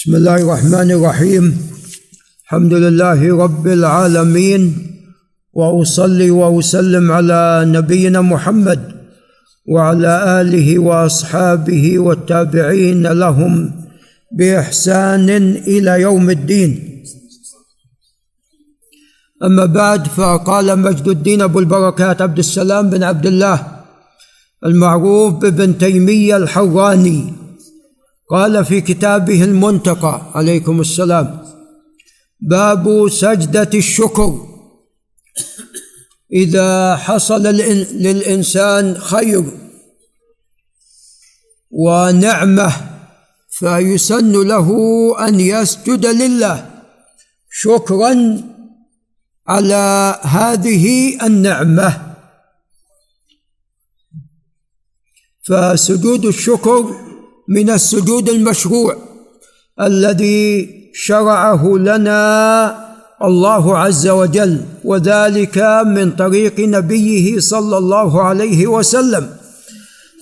بسم الله الرحمن الرحيم. الحمد لله رب العالمين وأصلي وأسلم على نبينا محمد وعلى آله وأصحابه والتابعين لهم بإحسان إلى يوم الدين. أما بعد فقال مجد الدين أبو البركات عبد السلام بن عبد الله المعروف بابن تيمية الحراني. قال في كتابه المنتقى عليكم السلام. باب سجدة الشكر. إذا حصل للإنسان خير ونعمة فيسن له أن يسجد لله. شكرا على هذه النعمة. فسجود الشكر من السجود المشروع الذي شرعه لنا الله عز وجل وذلك من طريق نبيه صلى الله عليه وسلم.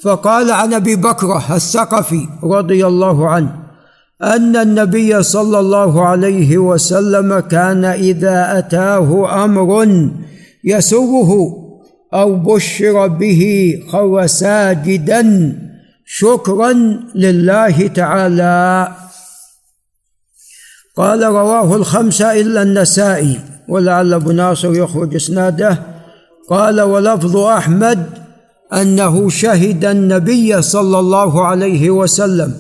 فقال عن أبي بكره الثقفي رضي الله عنه أن النبي صلى الله عليه وسلم كان إذا أتاه أمر يسره أو بشر به خر ساجدا شكرا لله تعالى. قال رواه الخمسة إلا النسائي ولعل أبو ناصر يخرج إسناده. قال ولفظ أحمد أنه شهد النبي صلى الله عليه وسلم.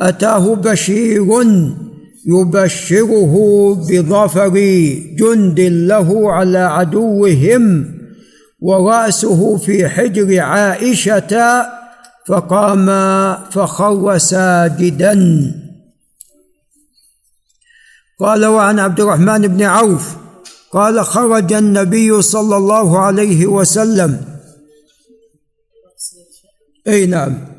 أتاه بشير يبشره بظفر جند له على عدوهم ورأسه في حجر عائشة فقام فخر ساجدا قال وعن عبد الرحمن بن عوف قال خرج النبي صلى الله عليه وسلم. أي نعم.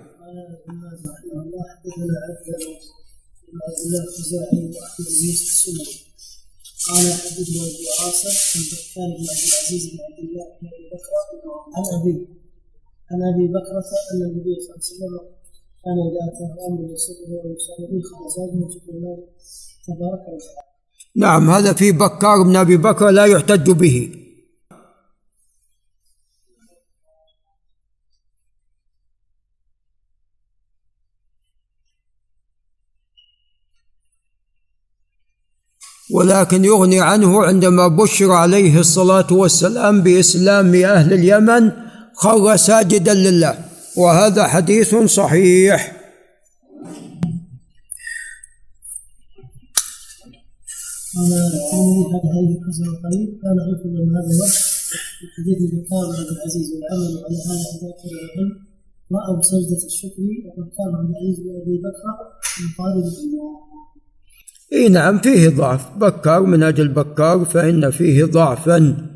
قال حدثنا ابو عاصم عن بن عبد العزيز بن عبد الله بن أبي بكر عن أبيه. عن أبي بكرة أن النبي صلى الله عليه وسلم كان إذا اتاه أمر يسره ويسال به خرج تبارك وتعالى. نعم هذا في بكار بن أبي بكر لا يحتج به ولكن يغني عنه عندما بشر عليه الصلاة والسلام بإسلام أهل اليمن خر ساجدا لله. وهذا حديث صحيح. قال الترمذي هذا حديث حسن قريب كان حكم من هذا الوقت حديث بكار عبد العزيز والعمل على هذا العلم. رأوا سجدة الشكر وقد كان عبد العزيز بن أبي بكر إي نعم فيه ضعف. بكار من أجل بكار فإن فيه ضعفا.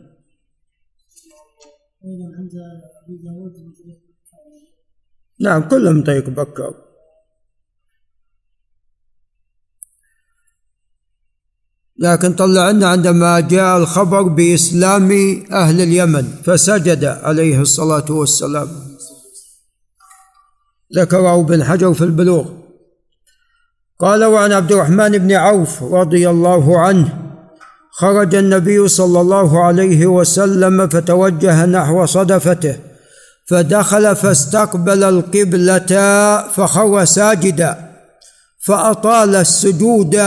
نعم كلهم طريق بكر. لكن طلع لنا عندما جاء الخبر بإسلام أهل اليمن فسجد عليه الصلاة والسلام. ذكره ابن حجر في البلوغ. قال وعن عبد الرحمن بن عوف رضي الله عنه خرج النبي صلى الله عليه وسلم فتوجه نحو صدفته فدخل فاستقبل القبلة فخر ساجدا فأطال السجود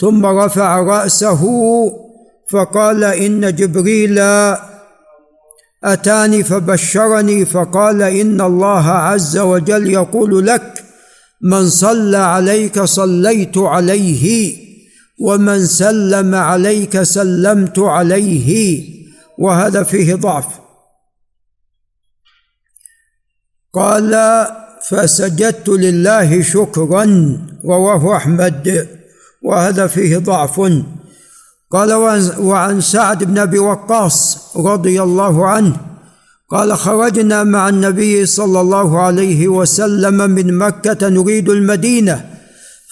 ثم رفع رأسه فقال إن جبريل أتاني فبشرني فقال إن الله عز وجل يقول لك من صلى عليك صليت عليه. ومن سلم عليك سلمت عليه وهذا فيه ضعف. قال فسجدت لله شكرا رواه أحمد وهذا فيه ضعف. قال وعن سعد بن أبي وقاص رضي الله عنه قال خرجنا مع النبي صلى الله عليه وسلم من مكة نريد المدينة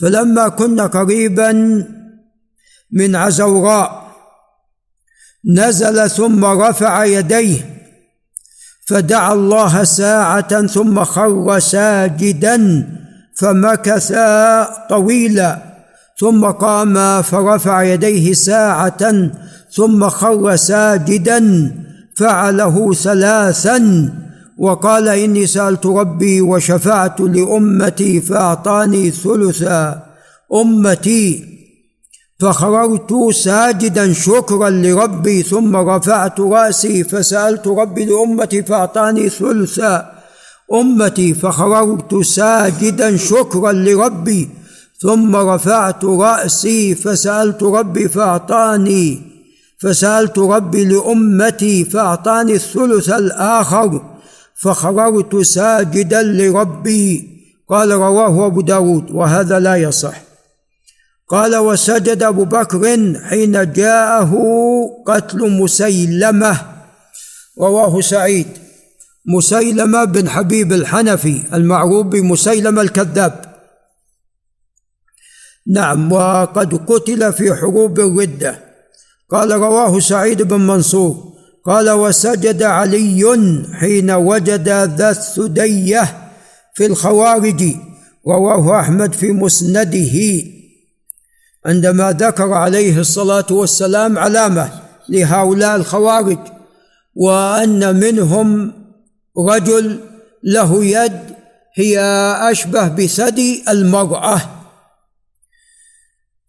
فلما كنا قريبا من عزوراء. نزل ثم رفع يديه فدعا الله ساعة ثم خر ساجدا فمكث طويلا ثم قام فرفع يديه ساعة ثم خر ساجدا فعله ثلاثا وقال إني سألت ربي وشفعت لأمتي فأعطاني ثلث أمتي فخررت ساجدا شكرا لربي ثم رفعت رأسي فسألت ربي لأمتي فأعطاني ثلث أمتي فخررت ساجدا شكرا لربي ثم رفعت رأسي فسألت ربي فأعطاني فسألت ربي لأمتي فأعطاني الثلث الآخر فخررت ساجدا لربي قال رواه أبو داود وهذا لا يصح. قال وسجد أبو بكر حين جاءه قتل مسيلمة رواه سعيد. مسيلمة بن حبيب الحنفي المعروف بمسيلمة الكذاب. نعم وقد قتل في حروب الردة. قال رواه سعيد بن منصور. قال وسجد علي حين وجد ذا الثدية في الخوارج رواه أحمد في مسنده. عندما ذكر عليه الصلاة والسلام علامة لهؤلاء الخوارج وأن منهم رجل له يد هي أشبه بثدي المرأة.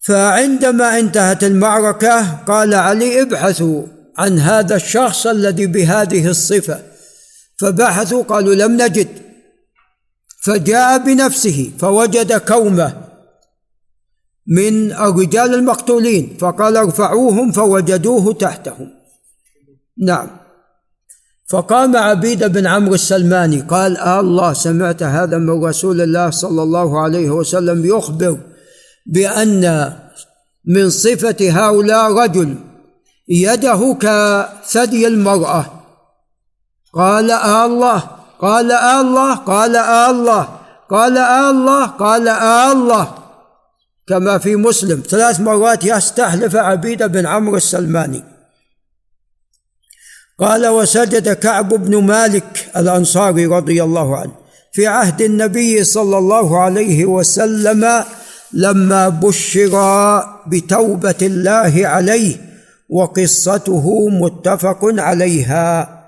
فعندما انتهت المعركة قال علي ابحثوا عن هذا الشخص الذي بهذه الصفة. فبحثوا قالوا لم نجد. فجاء بنفسه فوجد كومة. من الرجال المقتولين فقال ارفعوهم فوجدوه تحتهم. نعم. فقام عبيد بن عمرو السلماني قال آه الله سمعت هذا من رسول الله صلى الله عليه وسلم يخبر بأن من صفة هؤلاء رجل يده كثدي المرأة. قال آه الله. قال آه الله. قال آه الله. قال آه الله. قال آه الله. كما في مسلم ثلاث مرات يستحلف عبيد بن عمرو السلماني. قال وسجد كعب بن مالك الأنصاري رضي الله عنه في عهد النبي صلى الله عليه وسلم لما بشر بتوبة الله عليه وقصته متفق عليها.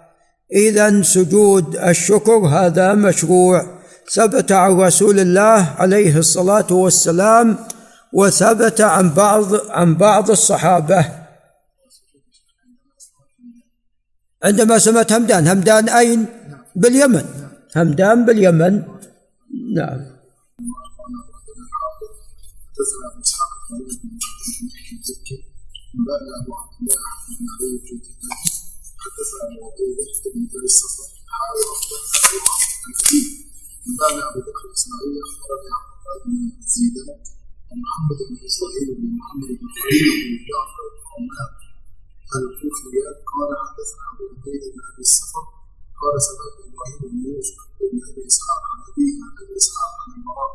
إذا سجود الشكر هذا مشروع ثبت عن رسول الله عليه الصلاة والسلام وثبت عن بعض عن بعض الصحابة. عندما سمعت همدان همدان أين؟ باليمن. همدان باليمن. نعم. حدثنا ابو بكر الاسماعيلي اخبرني بن ومحمد بن اسرائيل بن محمد بن خليل بن جعفر بن عمان الكوفيات قال حدثنا أبو عبيده بن أبي الصفر قال سمعت إبراهيم بن يوسف بن أبي إسحاق عن أبيه عن أبي إسحاق عن المراه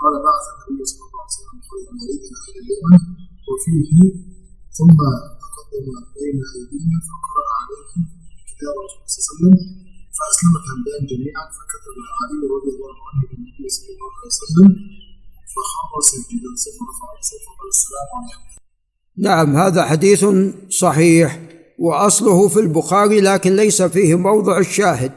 قال بعث النبي صلى الله عليه وسلم خير مريض أهل اليمن وفيه ثم تقدم بين أيدينا فقرأ عليهم كتاب رسول الله صلى الله عليه وسلم فأسلمت همدان جميعا فكتب علي رضي الله عنه للنبي صلى الله عليه وسلم نعم هذا حديث صحيح وأصله في البخاري لكن ليس فيه موضع الشاهد.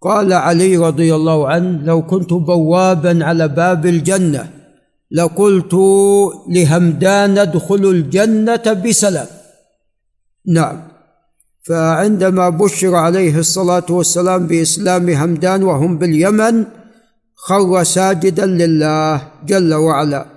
قال علي رضي الله عنه لو كنت بوابا على باب الجنة لقلت لهمدان ادخل الجنة بسلام. نعم. فعندما بشر عليه الصلاة والسلام بإسلام همدان وهم باليمن خر ساجدا لله جل وعلا.